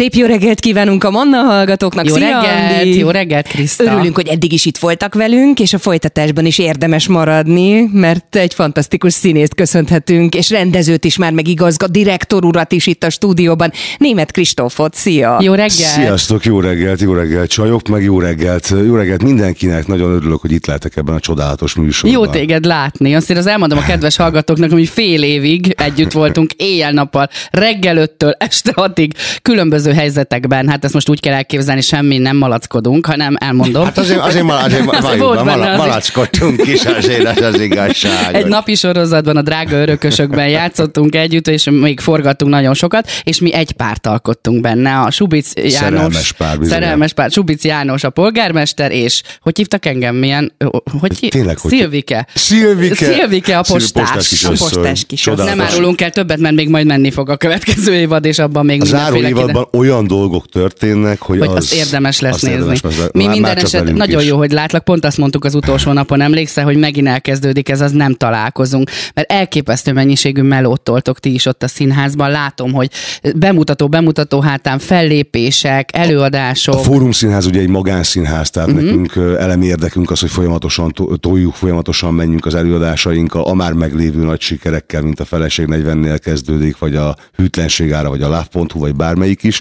Szép jó reggelt kívánunk a Manna hallgatóknak. Jó Szia, reggelt, Andi! jó reggelt, Kriszta. Örülünk, hogy eddig is itt voltak velünk, és a folytatásban is érdemes maradni, mert egy fantasztikus színészt köszönhetünk, és rendezőt is már megigazgat, direktor urat is itt a stúdióban, német Kristófot. Szia! Jó reggelt. Sziasztok, jó reggelt, jó reggelt csajok, meg jó reggelt, jó reggelt mindenkinek, nagyon örülök, hogy itt lehetek ebben a csodálatos műsorban. Jó téged látni. Azt azért az elmondom a kedves hallgatóknak, hogy fél évig együtt voltunk éjjel-nappal, reggel öttől este hatig, különböző helyzetekben. Hát ezt most úgy kell elképzelni, semmi nem malackodunk, hanem elmondom. Hát azért, azért, mal, azért, Azért azért volt benne mal, malackodtunk is, azért az, az igazság. Egy napi sorozatban a drága örökösökben játszottunk együtt, és még forgattunk nagyon sokat, és mi egy párt alkottunk benne. A Subic János. Szerelmes pár, bizony. Szerelmes pár. Subic János a polgármester, és hogy hívtak engem? Milyen? Hogy hív- Tényleg, Szilvike. Szilvike. Szilvike a Szilvi postás. kisasszony. A postás kisasszony. Nem árulunk el többet, mert még majd menni fog a következő évad, és abban még A záró mindenféle évadban olyan dolgok történnek, hogy, hogy az, azt érdemes lesz azt nézni. érdemes lesz- Mi már- minden már eset nagyon is. jó, hogy látlak, pont azt mondtuk az utolsó napon, emlékszel, hogy megint elkezdődik ez, az nem találkozunk, mert elképesztő mennyiségű melót toltok ti is ott a színházban, látom, hogy bemutató, bemutató hátán fellépések, előadások. A Fórum Színház ugye egy magánszínház, tehát uh-huh. nekünk elemi érdekünk az, hogy folyamatosan to- toljuk, folyamatosan menjünk az előadásainkkal, a már meglévő nagy sikerekkel, mint a Feleség 40-nél kezdődik, vagy a Hűtlenség ára, vagy a Love.hu, vagy bármelyik is.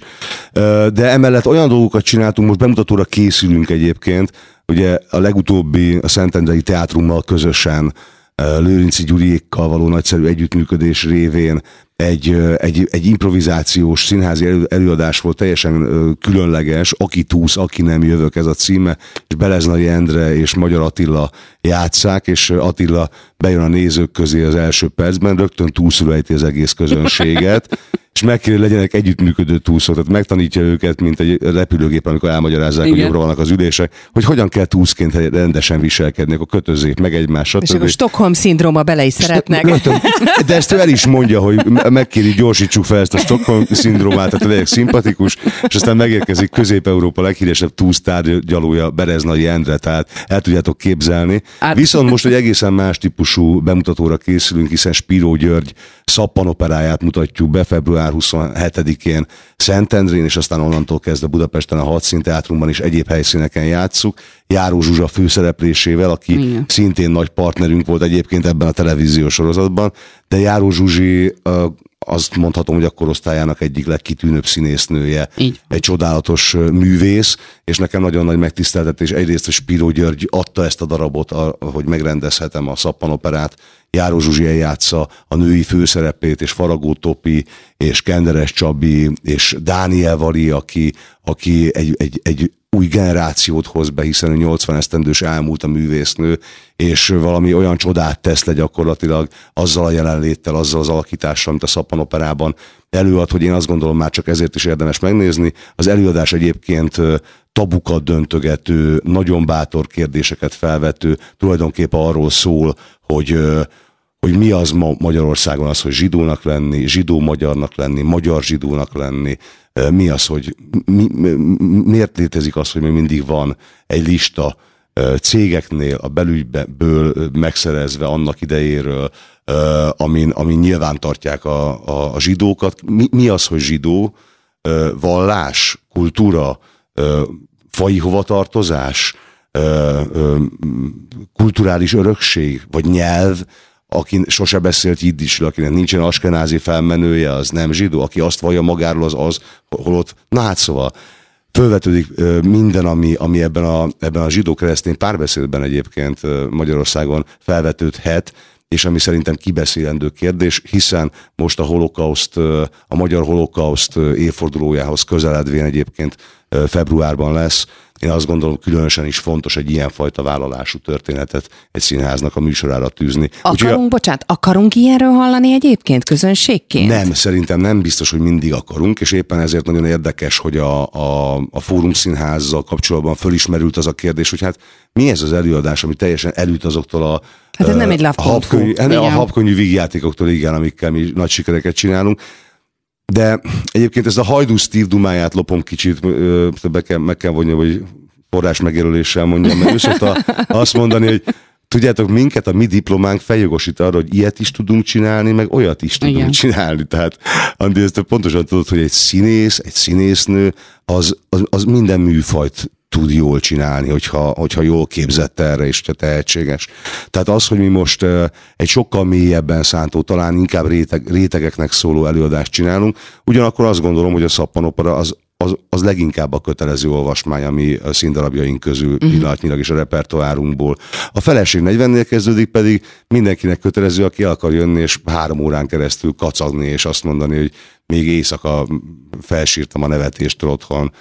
De emellett olyan dolgokat csináltunk, most bemutatóra készülünk egyébként, ugye a legutóbbi a Szentendrei Teátrummal közösen Lőrinci Gyuriékkal való nagyszerű együttműködés révén egy, egy, egy improvizációs színházi elő, előadás volt, teljesen különleges, aki túsz, aki nem jövök, ez a címe, és Beleznai Endre és Magyar Attila játszák, és Attila bejön a nézők közé az első percben, rögtön túlszul ejti az egész közönséget, és megkéri, hogy legyenek együttműködő túlszók, tehát megtanítja őket, mint egy repülőgép, amikor elmagyarázzák, hogy Igen. jobbra vannak az ülések, hogy hogyan kell túszként rendesen viselkedni, akkor kötözzék meg egymást, És akkor stb. Stockholm szindróma bele is szeretnek. Rögtön, de ezt ő el is mondja, hogy me- megkéri, gyorsítsuk fel ezt a Stockholm szindrómát, tehát legyek szimpatikus, és aztán megérkezik Közép-Európa leghíresebb túlsztárgyalója Bereznai Endre, tehát el tudjátok képzelni. Hát- Viszont most egy egészen más típusú bemutatóra készülünk, hiszen Spiró György szappanoperáját mutatjuk be február 27-én Szentendrén, és aztán onnantól kezdve Budapesten a Hadszín Teátrumban is egyéb helyszíneken játsszuk. Járó Zsuzsa főszereplésével, aki Igen. szintén nagy partnerünk volt egyébként ebben a televíziós sorozatban, de Járó Zsuzsi azt mondhatom, hogy a korosztályának egyik legkitűnőbb színésznője, Így. egy csodálatos művész, és nekem nagyon nagy megtiszteltetés. Egyrészt, hogy Spiró György adta ezt a darabot, hogy megrendezhetem a szappanoperát, Járó Zsuzsi eljátsza a női főszerepét, és Faragó Topi, és Kenderes Csabi, és Dániel Vari, aki, aki egy, egy, egy új generációt hoz be, hiszen ő 80 esztendős elmúlt a művésznő, és valami olyan csodát tesz le gyakorlatilag azzal a jelenléttel, azzal az alakítással, amit a Szappanoperában előad, hogy én azt gondolom már csak ezért is érdemes megnézni. Az előadás egyébként tabukat döntögető, nagyon bátor kérdéseket felvető, tulajdonképpen arról szól, hogy hogy mi az ma Magyarországon az, hogy zsidónak lenni, zsidó magyarnak lenni, magyar zsidónak lenni, mi az, hogy mi, mi, miért létezik az, hogy még mindig van egy lista cégeknél a belügyből megszerezve annak idejéről, amin, amin nyilván tartják a, a, a zsidókat. Mi, mi az, hogy zsidó? Vallás, kultúra, fai hovatartozás, ö, ö, kulturális örökség, vagy nyelv, aki sose beszélt jiddisül, akinek nincsen askenázi felmenője, az nem zsidó, aki azt vallja magáról, az az, holott, na hát szóval, fölvetődik minden, ami, ami ebben a, ebben a zsidó-keresztény párbeszédben egyébként Magyarországon felvetődhet, és ami szerintem kibeszélendő kérdés, hiszen most a holokauszt, a magyar holokauszt évfordulójához közeledvén egyébként februárban lesz. Én azt gondolom, különösen is fontos egy ilyenfajta vállalású történetet egy színháznak a műsorára tűzni. Úgyhogy Akarunk, bocsánat, akarunk ilyenről hallani egyébként közönségként? nem, szerintem nem biztos, hogy mindig akarunk, és éppen ezért nagyon érdekes, hogy a, a, a Fórum Színházzal kapcsolatban fölismerült az a kérdés, hogy hát mi ez az előadás, ami teljesen elüt azoktól a, Hát ez ö, nem egy love.hu. a Igen. habkönnyű vígjátékoktól, igen, amikkel mi nagy sikereket csinálunk. De egyébként ezt a hajdú Steve dumáját lopom kicsit, be kell, meg kell vonni, hogy forrás megjelöléssel mondjam, mert ő szokta azt mondani, hogy tudjátok, minket a mi diplománk feljogosít arra, hogy ilyet is tudunk csinálni, meg olyat is tudunk Igen. csinálni. Tehát Andi, ezt pontosan tudod, hogy egy színész, egy színésznő, az, az, az minden műfajt tud jól csinálni, hogyha, hogyha jól képzett erre, és te tehetséges. Tehát az, hogy mi most egy sokkal mélyebben szántó, talán inkább réteg, rétegeknek szóló előadást csinálunk, ugyanakkor azt gondolom, hogy a szappanopera az, az, az leginkább a kötelező olvasmány, ami a színdarabjaink közül uh-huh. pillanatnyilag is a repertoárunkból. A feleség 40-nél kezdődik pedig mindenkinek kötelező, aki el akar jönni, és három órán keresztül kacagni, és azt mondani, hogy még éjszaka felsírtam a nevetéstől otthon,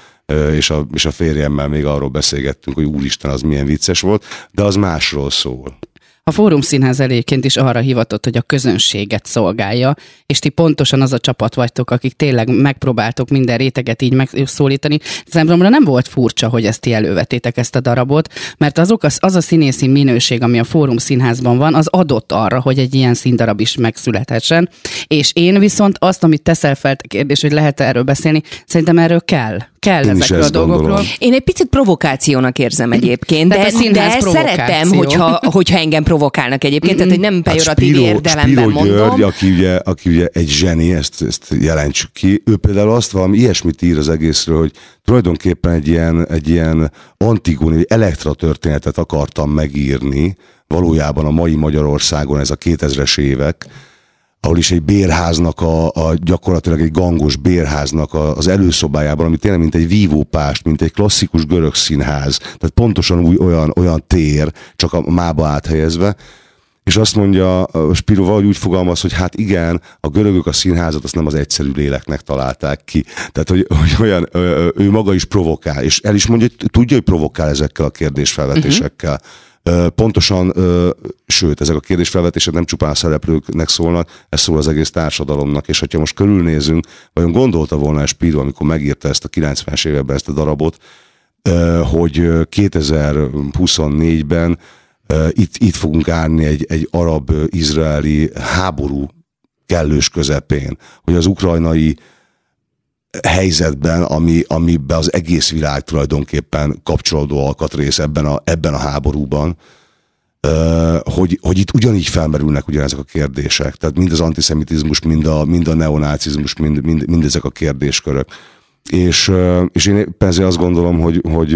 és a, és a férjemmel még arról beszélgettünk, hogy úristen, az milyen vicces volt, de az másról szól. A Fórum Színház eléként is arra hivatott, hogy a közönséget szolgálja, és ti pontosan az a csapat vagytok, akik tényleg megpróbáltok minden réteget így megszólítani. Számomra nem volt furcsa, hogy ezt ti elővetétek ezt a darabot, mert azok az, az a színészi minőség, ami a Fórum Színházban van, az adott arra, hogy egy ilyen színdarab is megszülethessen. És én viszont azt, amit teszel fel a kérdés, hogy lehet erről beszélni, szerintem erről kell kell Én ezekről a dolgokról. Gondolom. Én egy picit provokációnak érzem egyébként, de, de szeretem, hogyha, hogyha engem provokálnak egyébként, tehát hogy nem hát pejoratív hát Spiro, érdelemben Spiro mondom. György, aki ugye, aki ugye egy zseni, ezt, ezt jelentsük ki, ő például azt valami ilyesmit ír az egészről, hogy tulajdonképpen egy ilyen, egy ilyen antigóni, egy elektra történetet akartam megírni, valójában a mai Magyarországon ez a 2000-es évek, ahol is egy bérháznak, a, a gyakorlatilag egy gangos bérháznak a, az előszobájában, ami tényleg mint egy vívópást, mint egy klasszikus görög színház, tehát pontosan új, olyan, olyan tér, csak a mába áthelyezve, és azt mondja, Spiro valahogy úgy fogalmaz, hogy hát igen, a görögök a színházat azt nem az egyszerű léleknek találták ki. Tehát, hogy, hogy olyan, ő maga is provokál, és el is mondja, hogy tudja, hogy provokál ezekkel a kérdésfelvetésekkel. Uh-huh Pontosan, sőt, ezek a kérdésfelvetések nem csupán a szereplőknek szólnak, ez szól az egész társadalomnak, és ha most körülnézünk, vajon gondolta volna Spiro, amikor megírta ezt a 90-es években ezt a darabot, hogy 2024-ben itt, itt fogunk állni egy, egy arab-izraeli háború kellős közepén, hogy az ukrajnai helyzetben, ami, amiben az egész világ tulajdonképpen kapcsolódó alkatrész ebben a, ebben a háborúban, hogy, hogy itt ugyanígy felmerülnek ugyanezek a kérdések. Tehát mind az antiszemitizmus, mind a, mind a neonácizmus, mind, mind, mind ezek a kérdéskörök. És, és én éppen ezért azt gondolom, hogy, hogy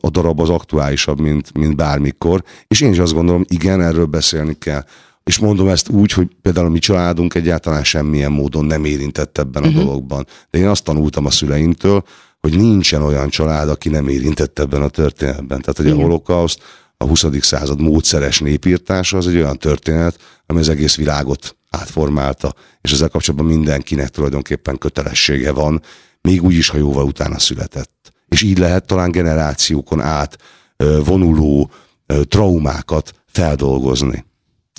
a darab az aktuálisabb, mint, mint bármikor, és én is azt gondolom, igen, erről beszélni kell. És mondom ezt úgy, hogy például a mi családunk egyáltalán semmilyen módon nem érintett ebben uh-huh. a mhm. dologban. De én azt tanultam a szüleimtől, hogy nincsen olyan család, aki nem érintett ebben a történetben. Tehát, hogy Igen. a holokauszt, a 20. század módszeres népírtása az egy olyan történet, ami az egész világot átformálta, és ezzel kapcsolatban mindenkinek tulajdonképpen kötelessége van, még úgy is, ha jóval utána született. És így lehet talán generációkon át vonuló traumákat feldolgozni.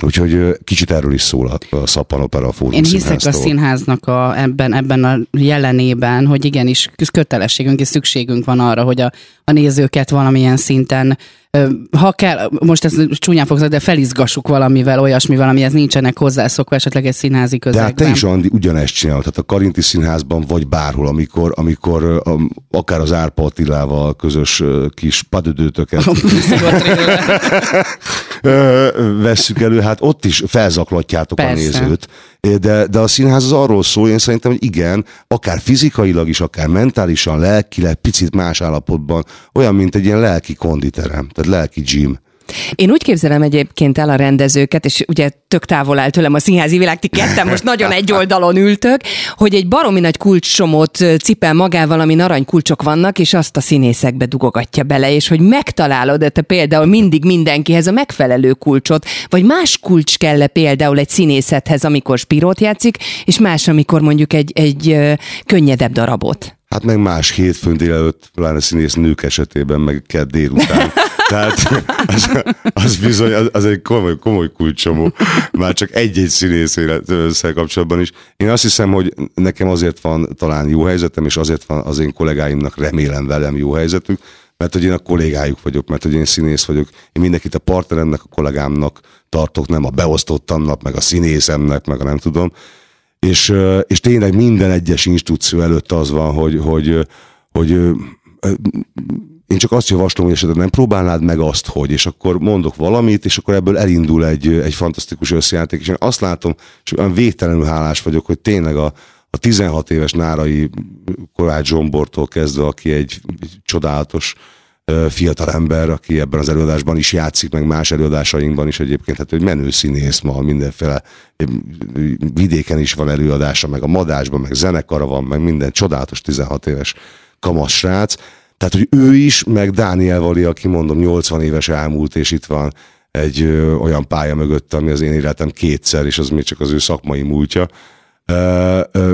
Úgyhogy kicsit erről is szól a, a Szappan Opera Fórum Én hiszek a színháznak a, ebben, ebben a jelenében, hogy igenis kötelességünk és szükségünk van arra, hogy a, a nézőket valamilyen szinten ha kell, most ezt csúnyán fogsz, de felizgassuk valamivel, olyasmivel, amihez nincsenek hozzászokva esetleg egy színházi közegben. De hát te is, Andi, ugyanezt csinálod, tehát a Karinti Színházban vagy bárhol, amikor, amikor akár az Árpa Attilával közös kis padödőtöket vesszük elő, hát ott is felzaklatjátok Persze. a nézőt. De, de a színház az arról szól, én szerintem, hogy igen, akár fizikailag is, akár mentálisan, lelkileg, picit más állapotban, olyan, mint egy ilyen lelki konditerem, tehát lelki gym. Én úgy képzelem egyébként el a rendezőket, és ugye tök távol áll tőlem a színházi világ, ti ketten most nagyon egy oldalon ültök, hogy egy baromi nagy kulcssomót cipel magával, ami arany kulcsok vannak, és azt a színészekbe dugogatja bele, és hogy megtalálod te például mindig mindenkihez a megfelelő kulcsot, vagy más kulcs kell például egy színészethez, amikor spirót játszik, és más, amikor mondjuk egy, egy könnyedebb darabot. Hát meg más hétfőn délelőtt, pláne színész nők esetében, meg kedd délután. Tehát az, az bizony, az, az egy komoly, komoly kulcsomó. Már csak egy-egy színész élettel kapcsolatban is. Én azt hiszem, hogy nekem azért van talán jó helyzetem, és azért van az én kollégáimnak remélem velem jó helyzetük, mert hogy én a kollégájuk vagyok, mert hogy én színész vagyok. Én mindenkit a partneremnek, a kollégámnak tartok, nem a beosztottamnak, meg a színészemnek, meg a nem tudom és, és tényleg minden egyes institúció előtt az van, hogy, hogy, hogy én csak azt javaslom, hogy esetleg nem próbálnád meg azt, hogy, és akkor mondok valamit, és akkor ebből elindul egy, egy fantasztikus összejáték, és én azt látom, és olyan végtelenül hálás vagyok, hogy tényleg a, a 16 éves nárai Kovács Zsombortól kezdve, aki egy, egy csodálatos fiatal ember, aki ebben az előadásban is játszik, meg más előadásainkban is egyébként, hát hogy menő színész ma mindenféle vidéken is van előadása, meg a madásban, meg zenekara van, meg minden csodálatos 16 éves kamasz srác. Tehát, hogy ő is, meg Dániel Vali, aki mondom 80 éves elmúlt, és itt van egy ö, olyan pálya mögött, ami az én életem kétszer, és az még csak az ő szakmai múltja. Ö, ö,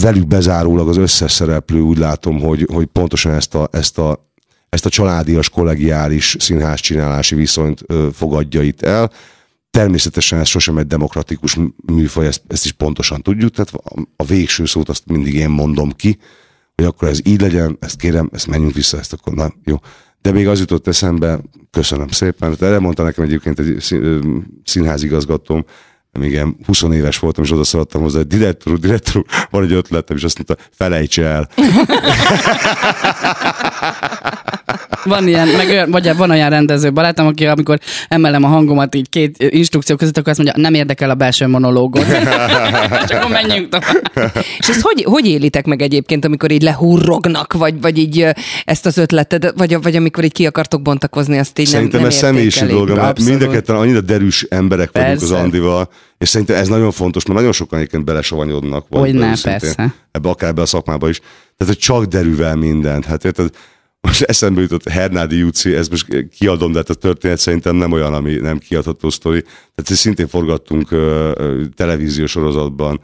velük bezárólag az összes szereplő úgy látom, hogy, hogy pontosan ezt a, ezt a ezt a családias, kollegiális színház csinálási viszonyt ö, fogadja itt el. Természetesen ez sosem egy demokratikus műfaj, ezt, ezt is pontosan tudjuk, tehát a, a végső szót azt mindig én mondom ki, hogy akkor ez így legyen, ezt kérem, ezt menjünk vissza, ezt akkor na, jó. De még az jutott eszembe, köszönöm szépen, erre mondta nekem egyébként egy színházigazgatóm, ilyen 20 éves voltam, és oda szaladtam hozzá, hogy direktor, direktor, van egy ötletem, és azt mondta, felejts el. Van ilyen, meg olyan, vagy van olyan rendező barátom, aki amikor emelem a hangomat így két instrukció között, akkor azt mondja, nem érdekel a belső monológot. Csak akkor menjünk tovább. És ezt hogy, hogy élitek meg egyébként, amikor így lehurrognak, vagy, vagy így ezt az ötletet, vagy, vagy amikor így ki akartok bontakozni, azt így Szerintem nem, nem ez személyiség dolga, mert mind a annyira derűs emberek vagyunk Persze. az Andival, és szerintem ez nagyon fontos, mert nagyon sokan egyébként belesavanyodnak. vagy Hogyne, persze. Ebbe akár ebbe a szakmába is. Tehát, hogy csak derűvel mindent. Hát érted, most eszembe jutott Hernádi Júci, ez most kiadom, de hát a történet szerintem nem olyan, ami nem kiadható sztori. Tehát szintén forgattunk televíziós sorozatban,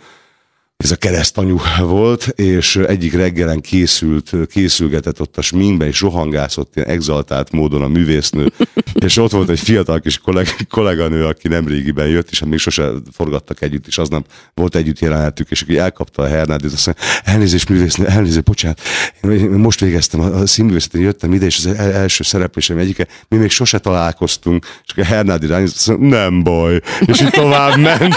ez a keresztanyú volt, és egyik reggelen készült, készülgetett ott a sminkbe, és rohangászott ilyen exaltált módon a művésznő, és ott volt egy fiatal kis kolleg, kolléganő, aki nem régiben jött, és hát még sose forgattak együtt, és aznap volt együtt jelenetük, és aki elkapta a Hernádit, azt mondja, elnézést művésznő, elnézést, bocsánat, én most végeztem a, a színművészetén, jöttem ide, és az el, első szereplésem egyike, mi még sose találkoztunk, és akkor Hernádi azt mondja, nem baj, és így tovább ment.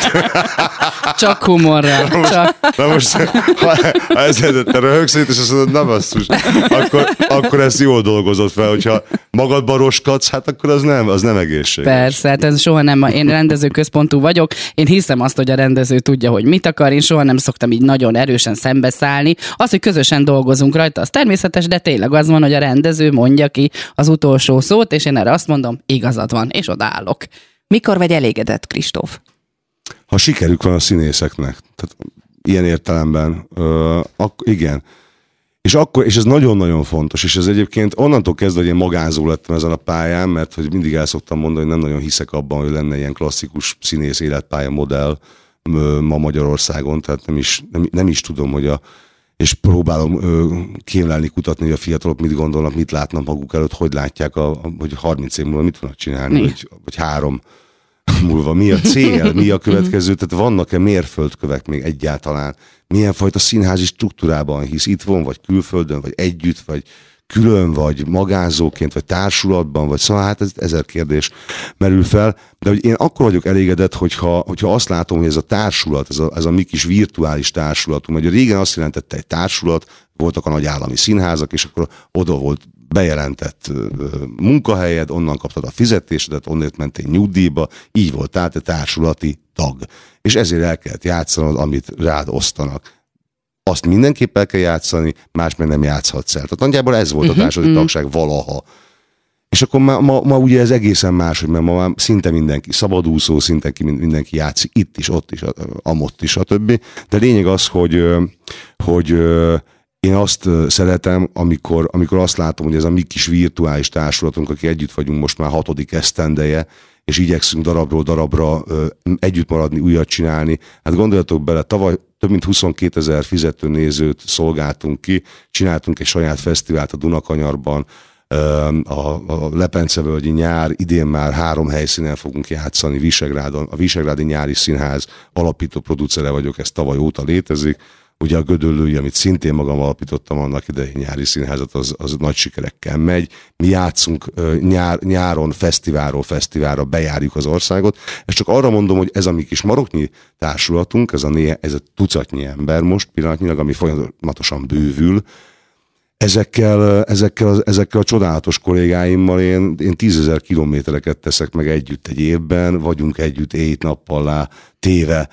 Csak humorral. Csak. Na most, ha, ha ezzel te röhögsz és azt mondod, na basszus, akkor, akkor ezt jól dolgozott fel, hogyha magadban roskadsz, hát akkor az nem, az nem egészséges. Persze, hát ez soha nem, én rendező központú vagyok, én hiszem azt, hogy a rendező tudja, hogy mit akar, én soha nem szoktam így nagyon erősen szembeszállni. Az, hogy közösen dolgozunk rajta, az természetes, de tényleg az van, hogy a rendező mondja ki az utolsó szót, és én erre azt mondom, igazad van, és odállok. Mikor vagy elégedett, Kristóf? Ha sikerük van a színészeknek, tehát ilyen értelemben, ö, ak- igen. És, akkor, és ez nagyon-nagyon fontos, és ez egyébként onnantól kezdve, hogy én magázó lettem ezen a pályán, mert hogy mindig el szoktam mondani, hogy nem nagyon hiszek abban, hogy lenne ilyen klasszikus színész életpálya modell ma Magyarországon, tehát nem is, nem, nem is tudom, hogy a, és próbálom ö, kémlelni, kutatni, hogy a fiatalok mit gondolnak, mit látnak maguk előtt, hogy látják, a, a, hogy 30 év múlva mit fognak csinálni, vagy, vagy három múlva. Mi a cél, mi a következő, tehát vannak-e mérföldkövek még egyáltalán? Milyen fajta színházi struktúrában hisz itthon, vagy külföldön, vagy együtt, vagy külön, vagy magázóként, vagy társulatban, vagy szóval hát ez ezer kérdés merül fel, de hogy én akkor vagyok elégedett, hogyha, hogyha azt látom, hogy ez a társulat, ez a, ez a mi kis virtuális társulatunk, hogy régen azt jelentette egy társulat, voltak a nagy állami színházak, és akkor oda volt bejelentett munkahelyed, onnan kaptad a fizetésedet, onnét mentél nyugdíjba, így volt tehát egy társulati tag. És ezért el kellett játszanod, amit rád osztanak. Azt mindenképp el kell játszani, más meg nem játszhatsz el. Tehát nagyjából ez volt a társadalmi tagság valaha. És akkor ma, ma, ma ugye ez egészen más, hogy mert ma már szinte mindenki szabadúszó, szinte ki- mindenki játszik itt is, ott is, a- amott is, stb. De lényeg az, hogy, hogy én azt szeretem, amikor, amikor azt látom, hogy ez a mi kis virtuális társulatunk, aki együtt vagyunk most már hatodik esztendeje, és igyekszünk darabról darabra ö, együtt maradni, újat csinálni. Hát gondoljatok bele, tavaly több mint 22 ezer fizető nézőt szolgáltunk ki, csináltunk egy saját fesztivált a Dunakanyarban, a, a Lepencevölgyi nyár, idén már három helyszínen fogunk játszani, Visegrádon. A Visegrádi Nyári Színház alapító producere vagyok, ez tavaly óta létezik. Ugye a Gödöllői, amit szintén magam alapítottam annak idején nyári színházat, az, az nagy sikerekkel megy. Mi játszunk nyár, nyáron fesztiválról fesztiválra, bejárjuk az országot. És csak arra mondom, hogy ez a mi kis maroknyi társulatunk, ez a, né, ez a tucatnyi ember most pillanatnyilag, ami folyamatosan bővül, ezekkel, ezekkel, ezekkel a csodálatos kollégáimmal én, én tízezer kilométereket teszek meg együtt egy évben, vagyunk együtt éjt nappal téve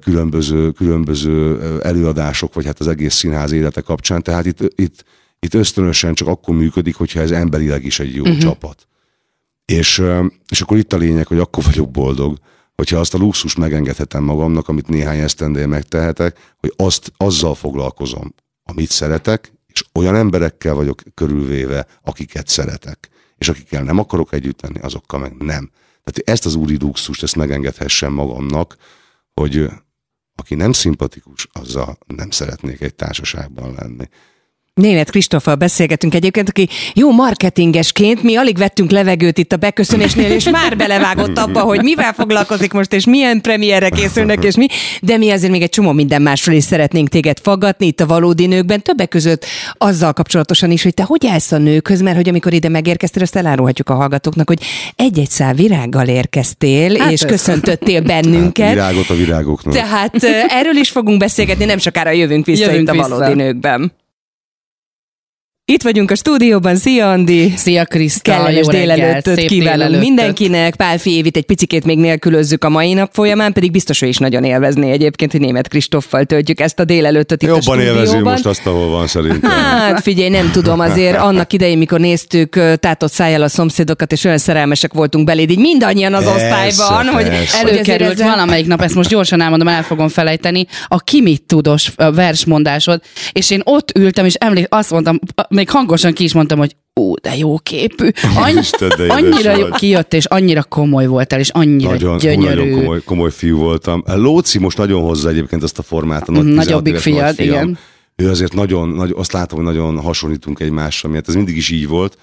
különböző, különböző előadások, vagy hát az egész színház élete kapcsán. Tehát itt, itt, itt ösztönösen csak akkor működik, hogyha ez emberileg is egy jó uh-huh. csapat. És, és akkor itt a lényeg, hogy akkor vagyok boldog, hogyha azt a luxus megengedhetem magamnak, amit néhány esztendél megtehetek, hogy azt, azzal foglalkozom, amit szeretek, olyan emberekkel vagyok körülvéve, akiket szeretek. És akikkel nem akarok együtt lenni, azokkal meg nem. Tehát ezt az úri luxust, ezt megengedhessem magamnak, hogy aki nem szimpatikus, azzal nem szeretnék egy társaságban lenni. Német Kristoffal beszélgetünk egyébként, aki jó marketingesként, mi alig vettünk levegőt itt a beköszönésnél, és már belevágott abba, hogy mivel foglalkozik most, és milyen premierre készülnek, és mi, de mi azért még egy csomó minden másról is szeretnénk téged faggatni itt a valódi nőkben, többek között azzal kapcsolatosan is, hogy te hogy állsz a nőkhöz, mert hogy amikor ide megérkeztél, azt elárulhatjuk a hallgatóknak, hogy egy-egy szál virággal érkeztél, hát és ez. köszöntöttél bennünket. Hát, virágot a virágoknak. Tehát erről is fogunk beszélgetni, nem sokára jövünk vissza jövünk itt a valódi vissza. nőkben. Itt vagyunk a stúdióban, szia Andi! Szia Kriszta! Kellemes délelőttöt kívánunk mindenkinek. Pálfi Évit egy picikét még nélkülözzük a mai nap folyamán, pedig biztos, hogy is nagyon élvezné egyébként, hogy német Kristoffal töltjük ezt a délelőttöt itt Jobban a élvezi most azt, ahol van szerintem. Hát figyelj, nem tudom, azért annak idején, mikor néztük tátott szájjal a szomszédokat, és olyan szerelmesek voltunk beléd, így mindannyian az persze, osztályban, persze. hogy előkerült ezzel... valamelyik nap, ezt most gyorsan elmondom, el fogom felejteni, a kimit tudos versmondásod, és én ott ültem, és emlék, azt mondtam, még hangosan ki is mondtam, hogy ó, de jó képű. Annyi, annyira jó, kijött, és annyira komoly voltál, és annyira nagyon, gyönyörű. Nagyon komoly, komoly fiú voltam. Lóci most nagyon hozza egyébként azt a formát. A nagy Nagyobbik fiad, igen. Ő azért nagyon, nagy, azt látom, hogy nagyon hasonlítunk egymásra, mert ez mindig is így volt.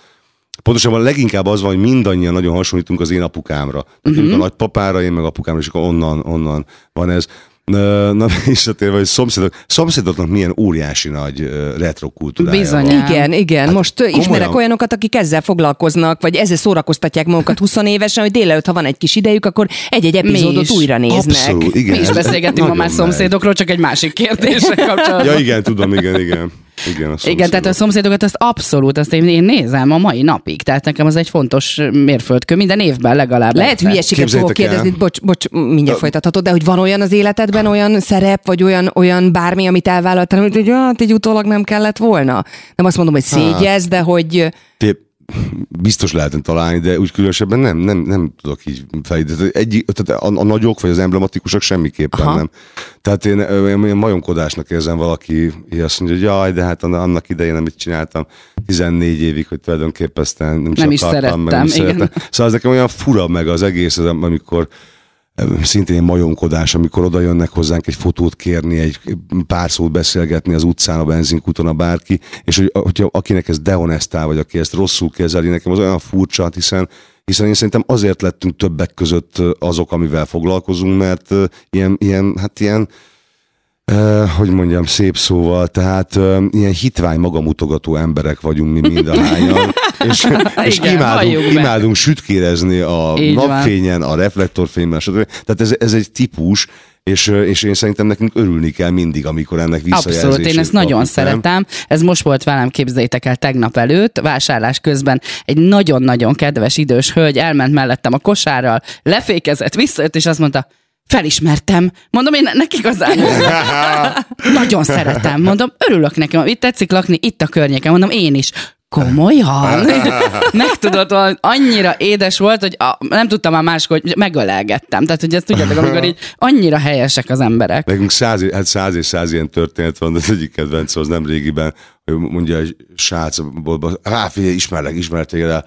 Pontosabban leginkább az van, hogy mindannyian nagyon hasonlítunk az én apukámra. Tehát uh-huh. a nagypapára, én meg apukámra, és akkor onnan, onnan van ez. Na, na visszatérve, hogy szomszédok, szomszédoknak milyen óriási nagy retro kultúrája Bizony. Van. Igen, igen. Hát Most komolyan... ismerek olyanokat, akik ezzel foglalkoznak, vagy ezzel szórakoztatják magukat 20 évesen, hogy délelőtt, ha van egy kis idejük, akkor egy-egy epizódot újra néznek. Abszolút, igen. Mi is beszélgetünk ma már szomszédokról, csak egy másik kérdésre kapcsolatban. Ja, igen, tudom, igen, igen. Igen, a Igen, tehát a szomszédokat azt abszolút, azt én, én nézem a mai napig. Tehát nekem az egy fontos mérföldkő, minden évben legalább. Lehet hülyeséget fogok kérdezni, bocs, bocs, mindjárt folytathatod, de hogy van olyan az életedben, olyan szerep, vagy olyan, olyan bármi, amit elvállaltál, hogy hát így utólag nem kellett volna. Nem azt mondom, hogy szégyez, de hogy biztos lehetne találni, de úgy különösebben nem, nem, nem tudok így felidézni. Egy, tehát a, a, nagyok vagy az emblematikusak semmiképpen Aha. nem. Tehát én, én, én majomkodásnak érzem valaki, hogy azt mondja, hogy jaj, de hát annak idején, amit csináltam 14 évig, hogy tulajdonképpen nem, nem, nem is szerettem, meg nem igen. szerettem. Szóval ez nekem olyan fura meg az egész, amikor szintén majomkodás, amikor oda jönnek hozzánk egy fotót kérni, egy pár szót beszélgetni az utcán, a benzinkúton, a bárki, és hogy, hogyha akinek ez dehonestál, vagy aki ezt rosszul kezeli, nekem az olyan furcsa, hiszen hiszen én szerintem azért lettünk többek között azok, amivel foglalkozunk, mert ilyen, ilyen hát ilyen Uh, hogy mondjam, szép szóval, tehát uh, ilyen hitvány magamutogató emberek vagyunk mi mind a hányan, és, és Igen, imádunk, imádunk sütkérezni a Így napfényen, van. a reflektorfényben, stb. Tehát ez, ez egy típus, és, és én szerintem nekünk örülni kell mindig, amikor ennek visszajelzését Abszolút, én ezt nagyon nem? szeretem. Ez most volt velem, képzeljétek el, tegnap előtt, vásárlás közben egy nagyon-nagyon kedves idős hölgy elment mellettem a kosárral, lefékezett, visszajött, és azt mondta, felismertem. Mondom, én nekik igazán nagyon szeretem. Mondom, örülök nekem, itt tetszik lakni, itt a környéken. Mondom, én is. Komolyan? Megtudod, annyira édes volt, hogy a, nem tudtam már máskor, hogy megölelgettem. Tehát, hogy ezt tudjátok, amikor így annyira helyesek az emberek. Nekünk száz, hát száz és száz ilyen történet van, az egyik kedvenc az nem régiben, hogy mondja egy srác, rá figyelj, ismerlek, ismerlek téged,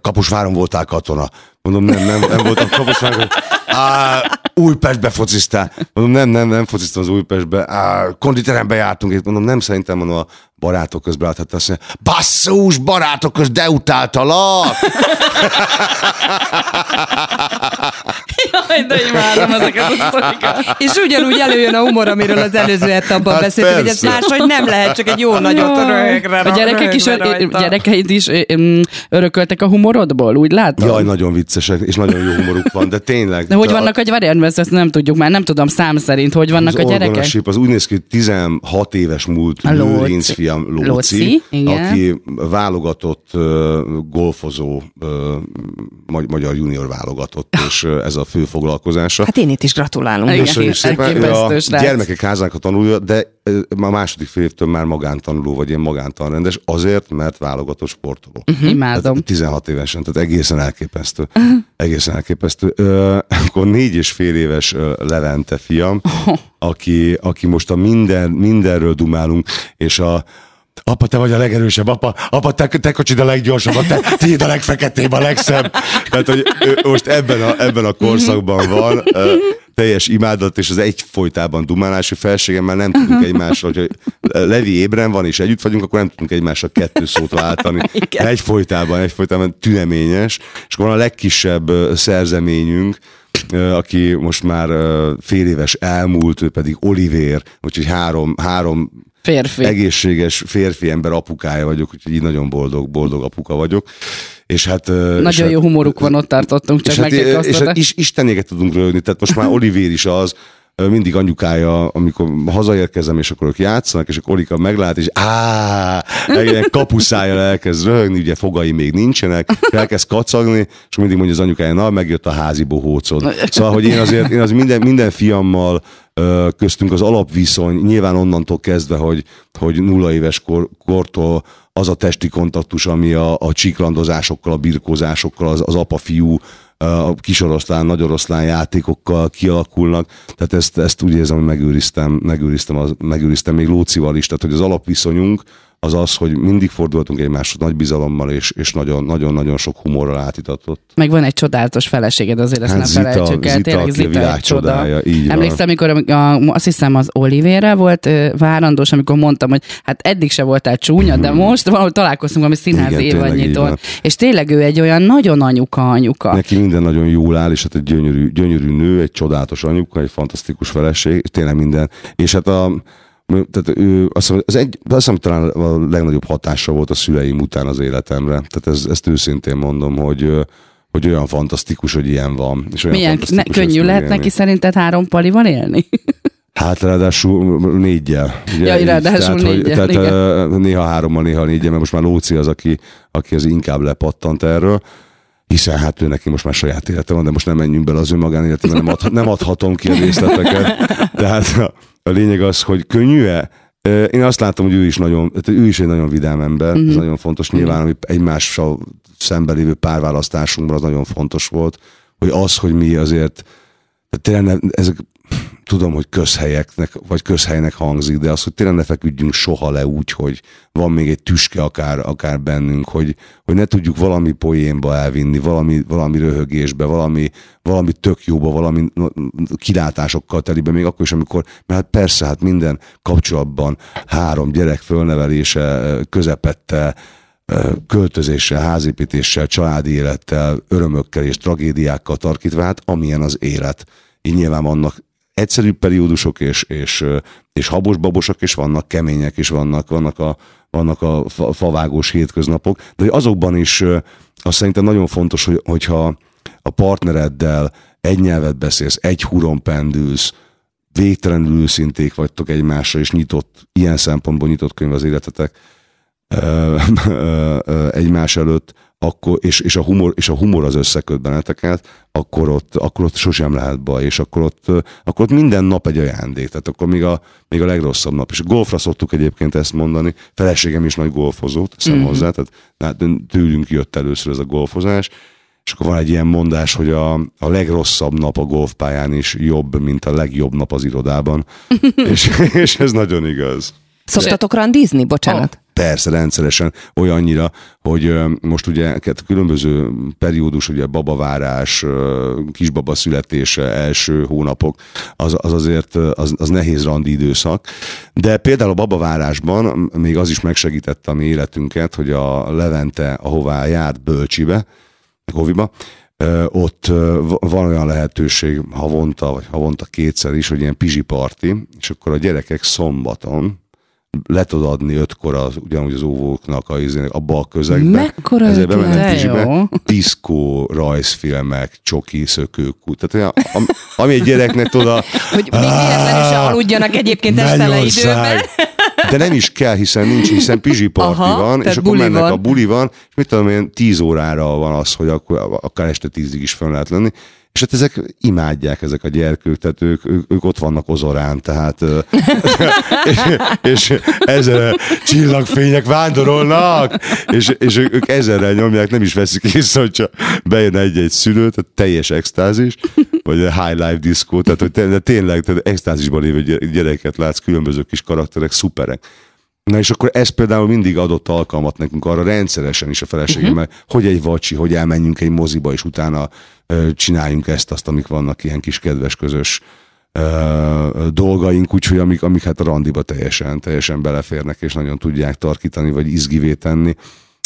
Kaposváron voltál katona. Mondom, nem, nem, nem voltam Kaposváron. Á, Újpestbe fociztál. Mondom, nem, nem, nem fociztam az Újpestbe. Á, konditerembe jártunk itt. Mondom, nem szerintem, mondom, a barátok közben láthat azt mondja, basszus, barátok köz, de utáltalak. De imádom ezeket a sztorikat. És ugyanúgy előjön a humor, amiről az előző etapban Hát beszéltünk, hogy ez máshogy nem lehet, csak egy jó nagyot röhögre. A gyerekek is, gyerekeid is örököltek a humorodból, úgy látom? Jaj, nagyon viccesek, és nagyon jó humoruk van, de tényleg. De hogy a- vannak a gyerekek? Ezt nem tudjuk már, nem tudom szám szerint, hogy vannak az a gyerekek. az úgy néz ki, hogy 16 éves múlt. Lőrinc fiam Lóci, Lóci, igen. aki válogatott uh, golfozó, uh, magy- magyar junior válogatott, és uh, ez a fő foglalkozása. Hát én itt is gratulálunk. Igen. Köszönjük szépen. A gyermekek házának a tanulja, de a második fél évtől már magántanuló, vagy ilyen magántanrendes, azért, mert válogatott sportoló. Imádom. Tehát 16 évesen, tehát egészen elképesztő. Egészen elképesztő. Ö, akkor négy és fél éves Levente fiam, aki, aki most a minden, mindenről dumálunk, és a Apa, te vagy a legerősebb, apa, apa, te, te kocsid a leggyorsabb, te, tiéd a legfeketébb, a legszebb. Tehát, hogy ő most ebben a, ebben a korszakban van, teljes imádat, és az egyfolytában dumálás, hogy felségemmel nem tudunk egymással, hogy Levi ébren van, és együtt vagyunk, akkor nem tudunk egymással kettő szót váltani. Egyfolytában, egyfolytában tüneményes, és akkor van a legkisebb szerzeményünk, aki most már fél éves elmúlt, ő pedig Olivér, úgyhogy három, három Férfi. egészséges férfi ember apukája vagyok, úgyhogy így nagyon boldog, boldog apuka vagyok. És hát, ö, és Nagyon hát, jó humoruk van, ott tartottunk, csak és hát, és hát is, istenéket tudunk rögni, tehát most már Olivér is az, mindig anyukája, amikor hazaérkezem, és akkor ők játszanak, és akkor Olika meglát, és á, ilyen kapuszájjal elkezd röhögni, ugye fogai még nincsenek, elkezd kacagni, és mindig mondja az anyukája, na, megjött a házi bohócod. Szóval, hogy én azért, én az minden, minden fiammal köztünk az alapviszony, nyilván onnantól kezdve, hogy, hogy nulla éves kor, kortól az a testi kontaktus, ami a, a csiklandozásokkal, a birkózásokkal, az, az apa-fiú, a kisoroszlán, nagyoroszlán játékokkal kialakulnak. Tehát ezt, ezt úgy érzem, hogy megőriztem, megőriztem, az, megőriztem még Lócival is. Tehát, hogy az alapviszonyunk az az, hogy mindig fordultunk egymáshoz nagy bizalommal, és, és nagyon, nagyon-nagyon sok humorral átitatott. Meg van egy csodálatos feleséged, azért ezt Hát nem Zita- felejtsük el. Zita, Tényleg aki a Zita világ csoda. csodája, így van. Emlékszem, amikor a, azt hiszem az Olivérrel volt várandós, amikor mondtam, hogy hát eddig se voltál csúnya, de most valahogy találkoztunk valami színház. Igen, tényleg így évadnyitón. És tényleg ő egy olyan nagyon anyuka anyuka. Neki minden nagyon jól áll, és hát egy gyönyörű, gyönyörű nő, egy csodálatos anyuka, egy fantasztikus feleség, tényleg minden. És hát a, tehát ő, azt hiszem, az egy, azt hiszem, talán a legnagyobb hatása volt a szüleim után az életemre. Tehát ez, ezt őszintén mondom, hogy, hogy olyan fantasztikus, hogy ilyen van. És olyan Milyen ne, könnyű lehet neki szerinted három palival élni? Hát ráadásul négyel. Ugye, Ja, ráadásul tehát, hogy- négyel, tehát igen. néha hárommal, néha négyel, mert most már Lóci az, aki, aki az inkább lepattant erről hiszen hát ő neki most már saját élete van, de most nem menjünk bele az ő magánéletében, nem, adhat, nem adhatom ki a részleteket. Tehát a, a lényeg az, hogy könnyű-e? Én azt látom, hogy ő is nagyon, ő is egy nagyon vidám ember, Mhm. ez nagyon fontos. Nyilván, hogy egymással szemben lévő párválasztásunkban az nagyon fontos volt, hogy az, hogy mi azért, tényleg ezek, tudom, hogy közhelyeknek, vagy közhelynek hangzik, de az, hogy tényleg ne feküdjünk soha le úgy, hogy van még egy tüske akár, akár bennünk, hogy, hogy ne tudjuk valami poénba elvinni, valami, valami röhögésbe, valami, valami tök jóba, valami kilátásokkal telibe, még akkor is, amikor, mert hát persze, hát minden kapcsolatban három gyerek fölnevelése közepette, költözéssel, házépítéssel, családi élettel, örömökkel és tragédiákkal tarkítva, hát amilyen az élet. Így nyilván vannak egyszerűbb periódusok, és, és, és habos-babosok, és vannak kemények, és vannak, vannak a, vannak a fa- favágós hétköznapok, de azokban is azt szerintem nagyon fontos, hogy, hogyha a partnereddel egy nyelvet beszélsz, egy huron pendülsz, végtelenül őszinték vagytok egymásra, és nyitott, ilyen szempontból nyitott könyv az életetek egymás előtt, akkor, és, és, a humor, és a humor az összeköt benneteket, akkor ott, akkor ott sosem lehet baj, és akkor ott, akkor ott minden nap egy ajándék, tehát akkor még a, még a legrosszabb nap. És golfra szoktuk egyébként ezt mondani, feleségem is nagy golfozó, teszem mm-hmm. hozzá, tehát hát tőlünk jött először ez a golfozás, és akkor van egy ilyen mondás, hogy a, a legrosszabb nap a golfpályán is jobb, mint a legjobb nap az irodában. és, és ez nagyon igaz. Szoktatok randizni? Bocsánat. Persze, rendszeresen olyannyira, hogy most ugye hát különböző periódus, ugye babavárás, kisbaba születése, első hónapok, az, az azért az, az nehéz randi időszak. De például a babavárásban még az is megsegítette a mi életünket, hogy a Levente, ahová járt Bölcsibe, Hoviba, ott van olyan lehetőség havonta, vagy havonta kétszer is, hogy ilyen pizsi parti, és akkor a gyerekek szombaton le tudod adni ötkor az, ugyanúgy az óvóknak a, abba a közegbe. Mekkora Ezért pizsibe, jó. diszkó, rajzfilmek, csoki, szökőkút. Tehát olyan, am- ami egy gyereknek tudod, a, Hogy még véletlenül se aludjanak egyébként este időben. De nem is kell, hiszen nincs, hiszen pizsi parti Aha, van, és akkor mennek van. a buli van, és mit tudom én, 10 órára van az, hogy akkor akár este tízig is fönn lehet lenni. És hát ezek imádják ezek a gyerkők, tehát ők, ők, ők ott vannak ozorán, tehát és, és ezer csillagfények vándorolnak, és, és ők, ők ezerrel nyomják, nem is veszik észre, hogyha bejön egy-egy szülő, tehát teljes extázis, vagy high life disco, tehát hogy tényleg tehát extázisban lévő gy- gyereket látsz, különböző kis karakterek, szuperek. Na és akkor ez például mindig adott alkalmat nekünk arra rendszeresen is a feleségemmel, uh-huh. hogy egy vacsi, hogy elmenjünk egy moziba, és utána ö, csináljunk ezt, azt, amik vannak ilyen kis kedves közös ö, dolgaink, úgyhogy amik, amik hát a randiba teljesen, teljesen beleférnek, és nagyon tudják tarkítani, vagy izgivé tenni.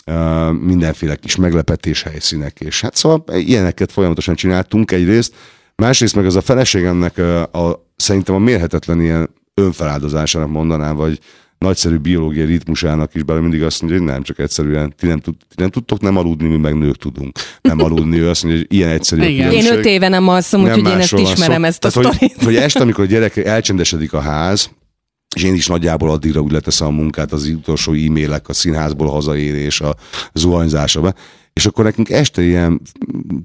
Ö, mindenféle kis meglepetés helyszínek, és hát szóval ilyeneket folyamatosan csináltunk egyrészt, másrészt meg az a feleségemnek ö, a, szerintem a mérhetetlen ilyen önfeláldozásának mondanám, vagy nagyszerű biológiai ritmusának is, bele mindig azt mondja, hogy nem, csak egyszerűen ti nem, tud, ti nem tudtok nem aludni, mi meg nők tudunk nem aludni. Ő azt mondja, hogy ilyen egyszerű a Igen. Én öt éve nem alszom, úgyhogy én ezt ismerem, ezt a Tehát, hogy, hogy este, amikor a gyerek elcsendesedik a ház, és én is nagyjából addigra úgy leteszem a munkát, az utolsó e-mailek, a színházból hazaérés, a zuhanyzása és akkor nekünk este ilyen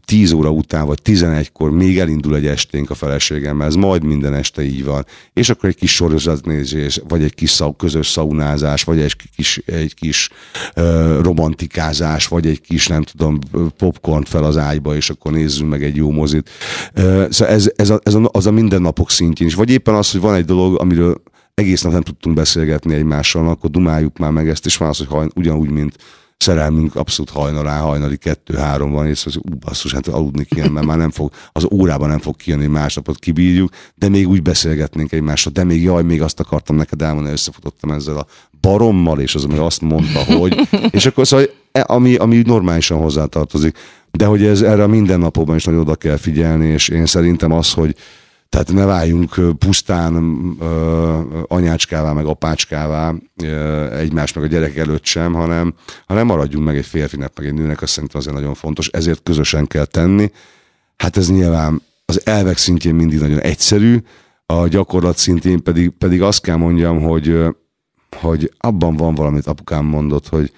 10 óra után, vagy 11-kor még elindul egy esténk a feleségemmel, ez majd minden este így van. És akkor egy kis sorozatnézés, vagy egy kis szau, közös szaunázás, vagy egy kis, egy kis uh, romantikázás, vagy egy kis, nem tudom, popcorn fel az ágyba, és akkor nézzünk meg egy jó mozit. Uh, szóval ez, ez, a, ez a, az a mindennapok szintjén is. Vagy éppen az, hogy van egy dolog, amiről egész nap nem tudtunk beszélgetni egymással, akkor dumáljuk már meg ezt, és van az, hogy ugyanúgy, mint szerelmünk abszolút hajnalán, hajnali kettő-három van, és az, ú, basszus, hát aludni kéne, mert már nem fog, az órában nem fog kijönni, másnapot kibírjuk, de még úgy beszélgetnénk egymással, de még jaj, még azt akartam neked elmondani, összefutottam ezzel a barommal, és az meg azt mondta, hogy, és akkor szóval, e- ami, ami normálisan hozzátartozik, de hogy ez erre a mindennapokban is nagyon oda kell figyelni, és én szerintem az, hogy tehát ne váljunk pusztán anyácskává, meg apácskává egymás meg a gyerek előtt sem, hanem, hanem maradjunk meg egy férfinek, meg egy nőnek, azt szerintem azért nagyon fontos, ezért közösen kell tenni. Hát ez nyilván az elvek szintjén mindig nagyon egyszerű, a gyakorlat szintén pedig, pedig azt kell mondjam, hogy, hogy abban van valamit apukám mondott, hogy,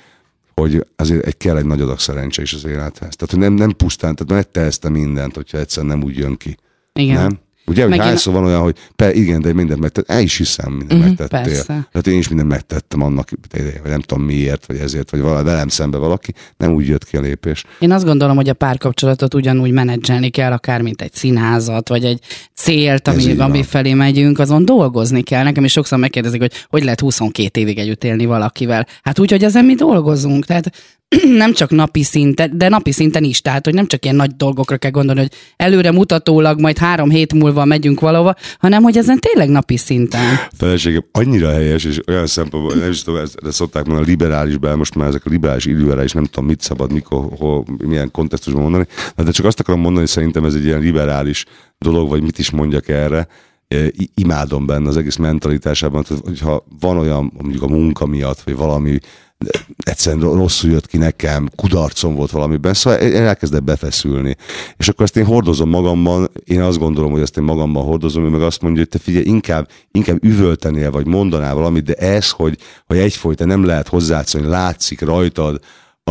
hogy azért egy, kell egy nagy adag szerencse is az élethez. Tehát, hogy nem, nem pusztán, tehát megtehezte mindent, hogyha egyszer nem úgy jön ki. Igen. Nem? Ugye, hogy Meg én- hányszor van olyan, hogy pe, igen, de mindent megtettél, el is hiszem, mindent Mhm, megtettél. persze. Tehát én is mindent megtettem annak, vagy nem tudom miért, vagy ezért, vagy vala, velem szembe valaki, nem úgy jött ki a lépés. Én azt gondolom, hogy a párkapcsolatot ugyanúgy menedzselni kell, akár mint egy színházat, vagy egy célt, ami, ami felé megyünk, azon dolgozni kell. Nekem is sokszor megkérdezik, hogy hogy lehet 22 évig együtt élni valakivel. Hát úgy, hogy ezen mi dolgozunk. Tehát nem csak napi szinten, de napi szinten is. Tehát, hogy nem csak ilyen nagy dolgokra kell gondolni, hogy előre mutatólag majd három hét múlva megyünk valahova, hanem hogy ezen tényleg napi szinten. Feleségem annyira helyes, és olyan szempontból, nem is tudom, ezt, ezt szokták mondani, a liberálisben, most már ezek a liberális idővel is nem tudom, mit szabad, mikor, hol, milyen kontextusban mondani, de csak azt akarom mondani, hogy szerintem ez egy ilyen liberális dolog, vagy mit is mondjak erre, E, imádom benne az egész mentalitásában, tehát, hogyha van olyan mondjuk a munka miatt, vagy valami egyszerűen rosszul jött ki nekem, kudarcom volt valamiben, szóval én elkezdek befeszülni. És akkor ezt én hordozom magamban, én azt gondolom, hogy ezt én magamban hordozom, ő meg azt mondja, hogy te figyelj, inkább, inkább üvöltenél, vagy mondanál valamit, de ez, hogy, hogy egyfolyta nem lehet hozzászólni, látszik rajtad,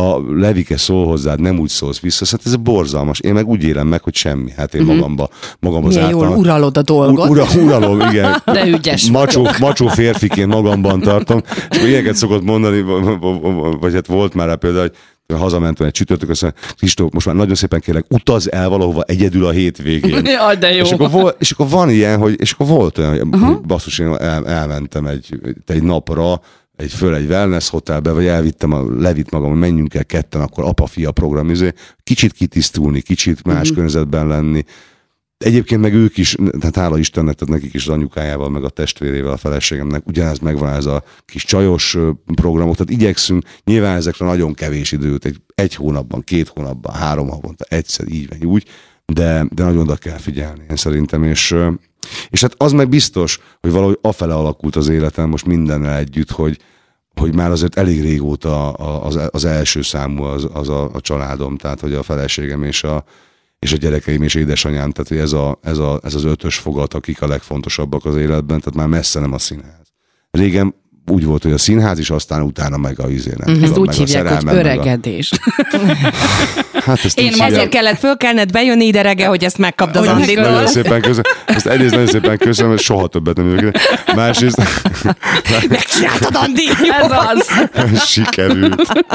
a levike szól hozzád, nem úgy szólsz vissza, szóval ez borzalmas. Én meg úgy élem meg, hogy semmi. Hát én magamba, magamba Milyen jól zártam. uralod a dolgot. Ura, uralom, igen. De ügyes Macsó, macsó férfiként magamban tartom. És ilyeneket szokott mondani, vagy hát volt már rá például, hogy hazamentem egy csütörtök, azt mondja, Kristóf, most már nagyon szépen kérlek, utaz el valahova egyedül a hétvégén. Jaj, de jó. És akkor, volt, és akkor van ilyen, hogy, és akkor volt olyan, hogy uh-huh. basszus, én el, elmentem egy, egy napra, egy föl egy wellness hotelbe, vagy elvittem, a, levitt magam, hogy menjünk el ketten, akkor apa-fia program, izé, kicsit kitisztulni, kicsit más uh-huh. környezetben lenni. Egyébként meg ők is, tehát hála Istennek, tehát nekik is az anyukájával, meg a testvérével, a feleségemnek ugyanez megvan ez a kis csajos programok, tehát igyekszünk nyilván ezekre nagyon kevés időt, egy, egy hónapban, két hónapban, három havonta, egyszer, így vagy úgy, de, de nagyon oda kell figyelni, én szerintem, és, és hát az meg biztos, hogy valahogy afele alakult az életem most mindennel együtt, hogy, hogy már azért elég régóta az, az első számú az, az a, a családom, tehát hogy a feleségem és a, és a gyerekeim és édesanyám, tehát hogy ez, a, ez, a, ez az ötös fogat, akik a legfontosabbak az életben, tehát már messze nem a színház. Régen úgy volt, hogy a színház is, aztán utána meg a izé, nem Ezt úgy hívják, hogy öregedés. A... Hát ezt Én ezért szívem. kellett fölkelned bejönni ide reggel, hogy ezt megkapd az Anditól. Nagyon szépen köszönöm. Ezt egyrészt nagyon szépen köszönöm, mert soha többet nem jövök. Másrészt... Megcsináltad, Andi! Ez az. Sikerült.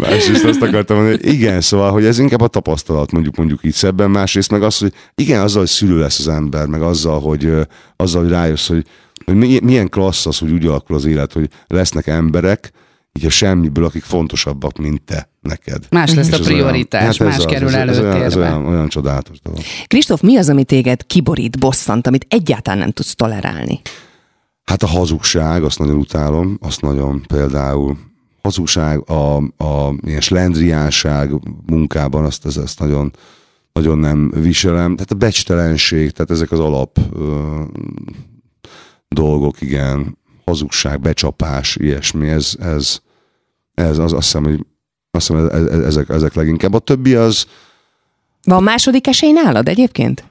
Másrészt azt akartam mondani, hogy igen, szóval, hogy ez inkább a tapasztalat, mondjuk mondjuk így szebben. Másrészt meg az, hogy igen, azzal, hogy szülő lesz az ember, meg azzal, hogy, azzal, hogy rájössz, hogy hogy milyen klassz az, hogy úgy alakul az élet, hogy lesznek emberek, így a semmiből, akik fontosabbak, mint te neked. Más lesz és a prioritás, olyan, hát más az, kerül előtérbe. Ez, ez olyan, olyan csodálatos dolog. Kristóf, mi az, ami téged kiborít, bosszant, amit egyáltalán nem tudsz tolerálni? Hát a hazugság, azt nagyon utálom, azt nagyon például hazugság, a, a ilyen slendriánság munkában, azt, azt, azt nagyon, nagyon nem viselem. Tehát a becstelenség, tehát ezek az alap dolgok, igen, hazugság, becsapás, ilyesmi, ez, ez, ez az, azt hiszem, hogy azt hiszem, ez, ez, ezek, ezek leginkább. A többi az... Van második esély nálad egyébként?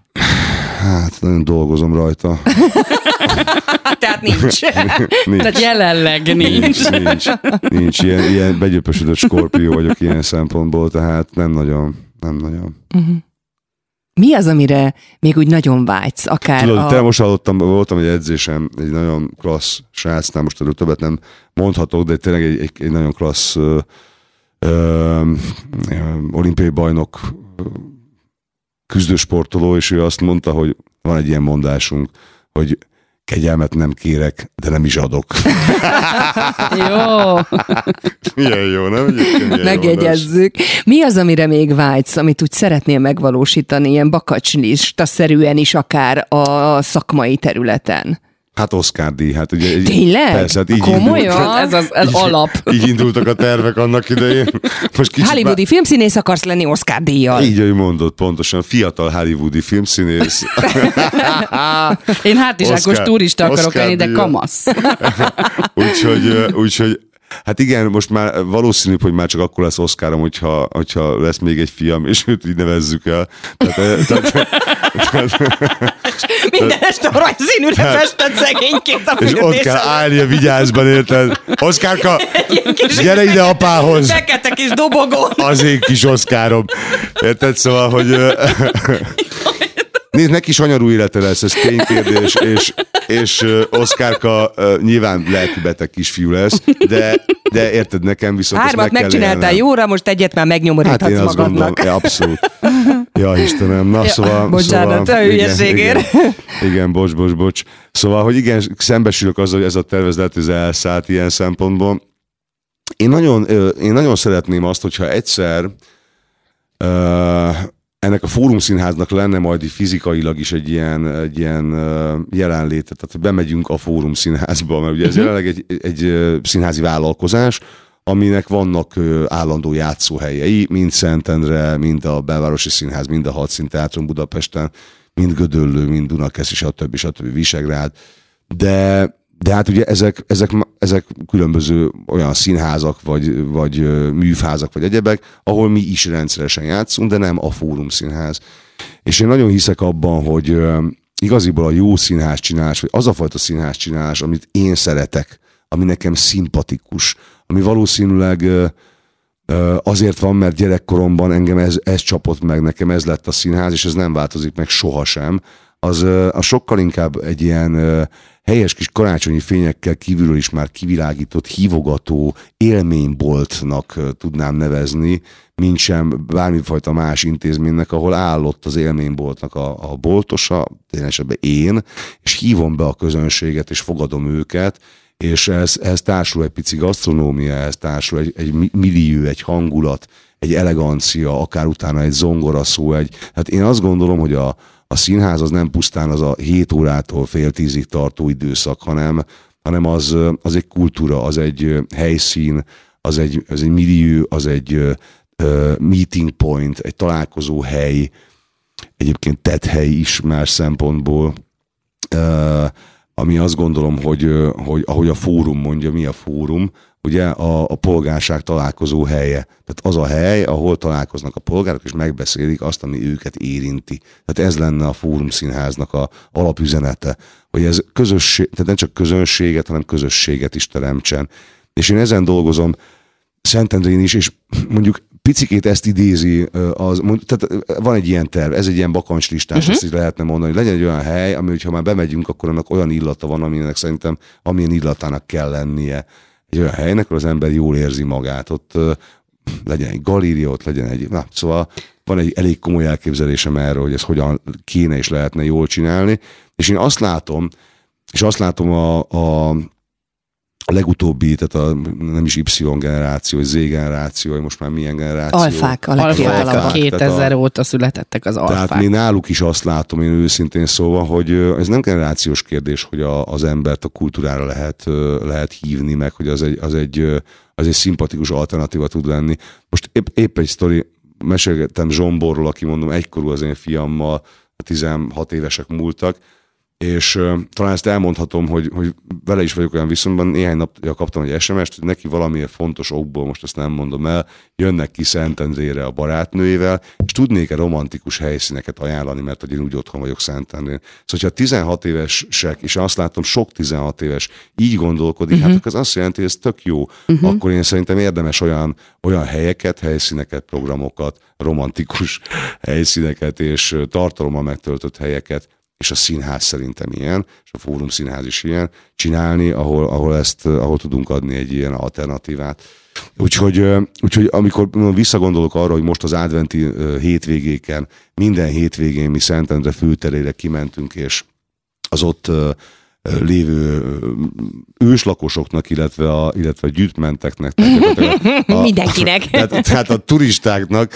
Hát, nagyon dolgozom rajta. Tehát nincs. nincs. Tehát jelenleg nincs. Nincs, nincs. nincs. Ilyen, ilyen begyöpösödött skorpió vagyok ilyen szempontból, tehát nem nagyon, nem nagyon. Uh-huh. Mi az, amire még úgy nagyon vágysz? Akár Tudod, a... te most hallottam, voltam egy edzésem, egy nagyon klassz srácnál, most erről többet nem mondhatok, de tényleg egy, egy, egy nagyon klassz ö, ö, olimpiai bajnok küzdősportoló, és ő azt mondta, hogy van egy ilyen mondásunk, hogy kegyelmet nem kérek, de nem is adok. jó. Milyen jó, nem? Megjegyezzük. Mi az, amire még vágysz, amit úgy szeretnél megvalósítani, ilyen bakacslista-szerűen is akár a szakmai területen? Hát Oscar díj, hát ugye... Tényleg? Persze, hát így Komolyan? Indult, ez az ez így, alap. Így indultak a tervek annak idején. Most kicsit Hollywoodi már... filmszínész akarsz lenni Oscar díjjal. Így, ahogy mondod, pontosan. Fiatal hollywoodi filmszínész. Én hátizsákos turista akarok Oscar lenni, de kamasz. úgyhogy, úgyhogy Hát igen, most már valószínű, hogy már csak akkor lesz Oszkárom, hogyha, hogyha lesz még egy fiam, és őt így nevezzük el. Tehát, eh, tehát, tehát, Minden este aranyszínűre festett szegényként a És ott kell állnia vigyázban, érted? Oszkárka, gyere ide apához! Fekete kis dobogó. Az én kis Oszkárom. Érted? Szóval, hogy... Nézd, neki is anyarú élete lesz, ez ténykérdés, és, és Oszkárka nyilván beteg kisfiú lesz, de, de érted, nekem viszont Hármat meg megcsináltál jóra, most egyet már megnyomoríthatsz hát én azt magadnak. Gondolom, abszolút. Ja, Istenem, na ja, szóval... Bocsánat, szóval, a hülyeségért. Igen, igen, igen, bocs, bocs, bocs. Szóval, hogy igen, szembesülök azzal, hogy ez a tervezet ez elszállt ilyen szempontból. Én nagyon, én nagyon szeretném azt, hogyha egyszer uh, ennek a fórumszínháznak lenne majd fizikailag is egy ilyen, egy ilyen jelenléte, tehát bemegyünk a fórumszínházba, mert ugye ez uh-huh. jelenleg egy, egy színházi vállalkozás, aminek vannak állandó játszóhelyei, mind Szentendre, mind a Belvárosi Színház, mind a Hadszín Teátron Budapesten, mind Gödöllő, mind Dunakeszi, stb. stb. Visegrád. De de hát ugye ezek, ezek, ezek különböző olyan színházak, vagy, vagy műfázak, vagy egyebek, ahol mi is rendszeresen játszunk, de nem a fórum színház. És én nagyon hiszek abban, hogy igaziból a jó színház csinálás, vagy az a fajta színház csinálás, amit én szeretek, ami nekem szimpatikus, ami valószínűleg azért van, mert gyerekkoromban engem ez, ez csapott meg, nekem ez lett a színház, és ez nem változik meg sohasem, az, a sokkal inkább egy ilyen helyes kis karácsonyi fényekkel kívülről is már kivilágított, hívogató élményboltnak tudnám nevezni, mint sem bármifajta más intézménynek, ahol állott az élményboltnak a, a boltosa, tényleg én, és hívom be a közönséget, és fogadom őket, és ez, ez társul egy pici gasztronómia, ez társul egy, egy millió, egy hangulat, egy elegancia, akár utána egy zongora szó, egy, hát én azt gondolom, hogy a, a színház az nem pusztán az a 7 órától fél tízig tartó időszak, hanem, hanem az, az egy kultúra, az egy helyszín, az egy, az egy millió, az egy uh, meeting point, egy találkozó hely, egyébként tett is más szempontból, uh, ami azt gondolom, hogy, hogy ahogy a fórum mondja, mi a fórum, ugye a, a polgárság találkozó helye. Tehát az a hely, ahol találkoznak a polgárok, és megbeszélik azt, ami őket érinti. Tehát ez lenne a Fórum Színháznak a alapüzenete, hogy ez közösség, tehát nem csak közönséget, hanem közösséget is teremtsen. És én ezen dolgozom Szentendrén is, és mondjuk picikét ezt idézi, az, tehát van egy ilyen terv, ez egy ilyen bakancslistás, uh-huh. ezt is lehetne mondani, hogy legyen egy olyan hely, ami, hogyha már bemegyünk, akkor annak olyan illata van, aminek szerintem amilyen illatának kell lennie egy olyan helynek, ahol az ember jól érzi magát. Ott legyen egy galéria, ott legyen egy, na, szóval van egy elég komoly elképzelésem erről, hogy ez hogyan kéne és lehetne jól csinálni, és én azt látom, és azt látom a, a a legutóbbi, tehát a nem is Y generáció, Z generáció, most már milyen generáció. Alfák, a alfák 2000 a, óta születettek az alfák. Tehát mi náluk is azt látom, én őszintén szóval, hogy ez nem generációs kérdés, hogy a, az embert a kultúrára lehet, lehet hívni, meg hogy az egy, az egy, az egy szimpatikus alternatíva tud lenni. Most épp, épp egy sztori, mesélgettem Zsomborról, aki mondom egykorú az én fiammal, 16 évesek múltak, és uh, talán ezt elmondhatom, hogy, hogy vele is vagyok olyan viszonyban, néhány napja kaptam egy SMS-t, hogy neki valamiért fontos okból, most ezt nem mondom el, jönnek ki Szentendrére a barátnőjével, és tudnék-e romantikus helyszíneket ajánlani, mert hogy én úgy otthon vagyok Szentendrén. Szóval, hogyha 16 évesek, és azt látom, sok 16 éves így gondolkodik, uh-huh. hát mhm. az azt jelenti, hogy ez tök jó, uh-huh. akkor én szerintem érdemes olyan, olyan helyeket, helyszíneket, programokat, romantikus helyszíneket és tartalommal megtöltött helyeket és a színház szerintem ilyen, és a Fórum Színház is ilyen, csinálni, ahol, ahol, ezt, ahol tudunk adni egy ilyen alternatívát. Úgyhogy, úgyhogy amikor visszagondolok arra, hogy most az adventi hétvégéken, minden hétvégén mi Szentendre főterére kimentünk, és az ott lévő őslakosoknak, illetve a, illetve a gyűjtmenteknek. A, Mindenkinek. Tehát, tehát a turistáknak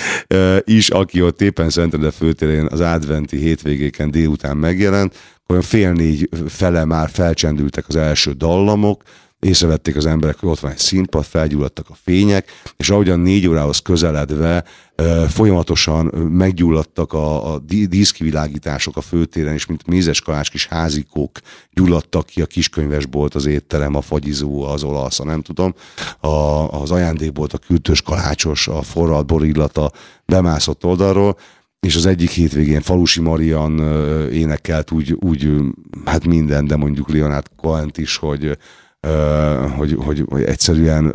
is, aki ott éppen Szentendre főtérén az adventi hétvégéken délután megjelent, olyan fél négy fele már felcsendültek az első dallamok, észrevették az emberek, hogy ott van egy színpad, felgyulladtak a fények, és ahogyan négy órához közeledve folyamatosan meggyulladtak a, a díszkivilágítások a főtéren, és mint mézes kalács kis házikók gyulladtak ki a kiskönyvesbolt, az étterem, a fagyizó, az olasz, a nem tudom, a, az ajándékbolt, a kültős kalácsos, a forralt borillata bemászott oldalról, és az egyik hétvégén Falusi Marian énekelt úgy, úgy hát minden, de mondjuk Leonard cohen is, hogy hogy, hogy, hogy egyszerűen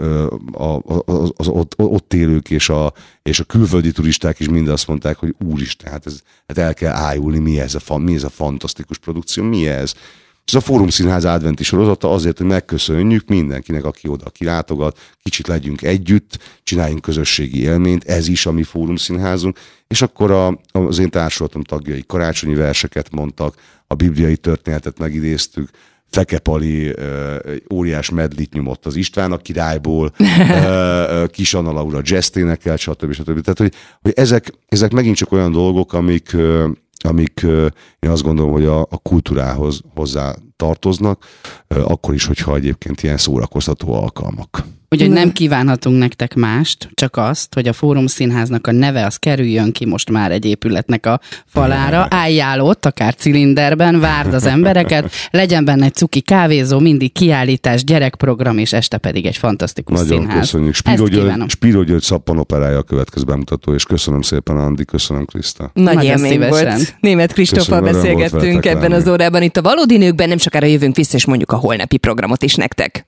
az, az ott, ott élők és a, és a külföldi turisták is mind azt mondták, hogy úristen, hát, ez, hát el kell ájulni, mi ez, a, mi ez a fantasztikus produkció, mi ez. Ez a Fórum Színház adventi sorozata azért, hogy megköszönjük mindenkinek, aki oda kilátogat, kicsit legyünk együtt, csináljunk közösségi élményt, ez is a mi Fórum Színházunk, és akkor a, az én társulatom tagjai karácsonyi verseket mondtak, a bibliai történetet megidéztük, Fekepali óriás medlit nyomott az István a királyból, Kis Anna Laura jazz énekelt, stb. stb. Tehát, hogy, hogy ezek, ezek megint csak olyan dolgok, amik, amik én azt gondolom, hogy a, a kultúrához hozzá tartoznak, akkor is, hogyha egyébként ilyen szórakoztató alkalmak. Úgyhogy nem kívánhatunk nektek mást, csak azt, hogy a Fórum Színháznak a neve az kerüljön ki most már egy épületnek a falára. Álljál ott, akár cilinderben, várd az embereket, legyen benne egy cuki kávézó, mindig kiállítás, gyerekprogram, és este pedig egy fantasztikus Nagyon színház. köszönjük. Spiro György, Spiro György szappanoperája a következő bemutató, és köszönöm szépen, Andi, köszönöm, Kriszta. Nagy Nagyon élmény szívesen. volt. Német Kristóffal beszélgettünk ebben az órában. Itt a valódi nőkben nem sokára jövünk vissza, és mondjuk a holnapi programot is nektek.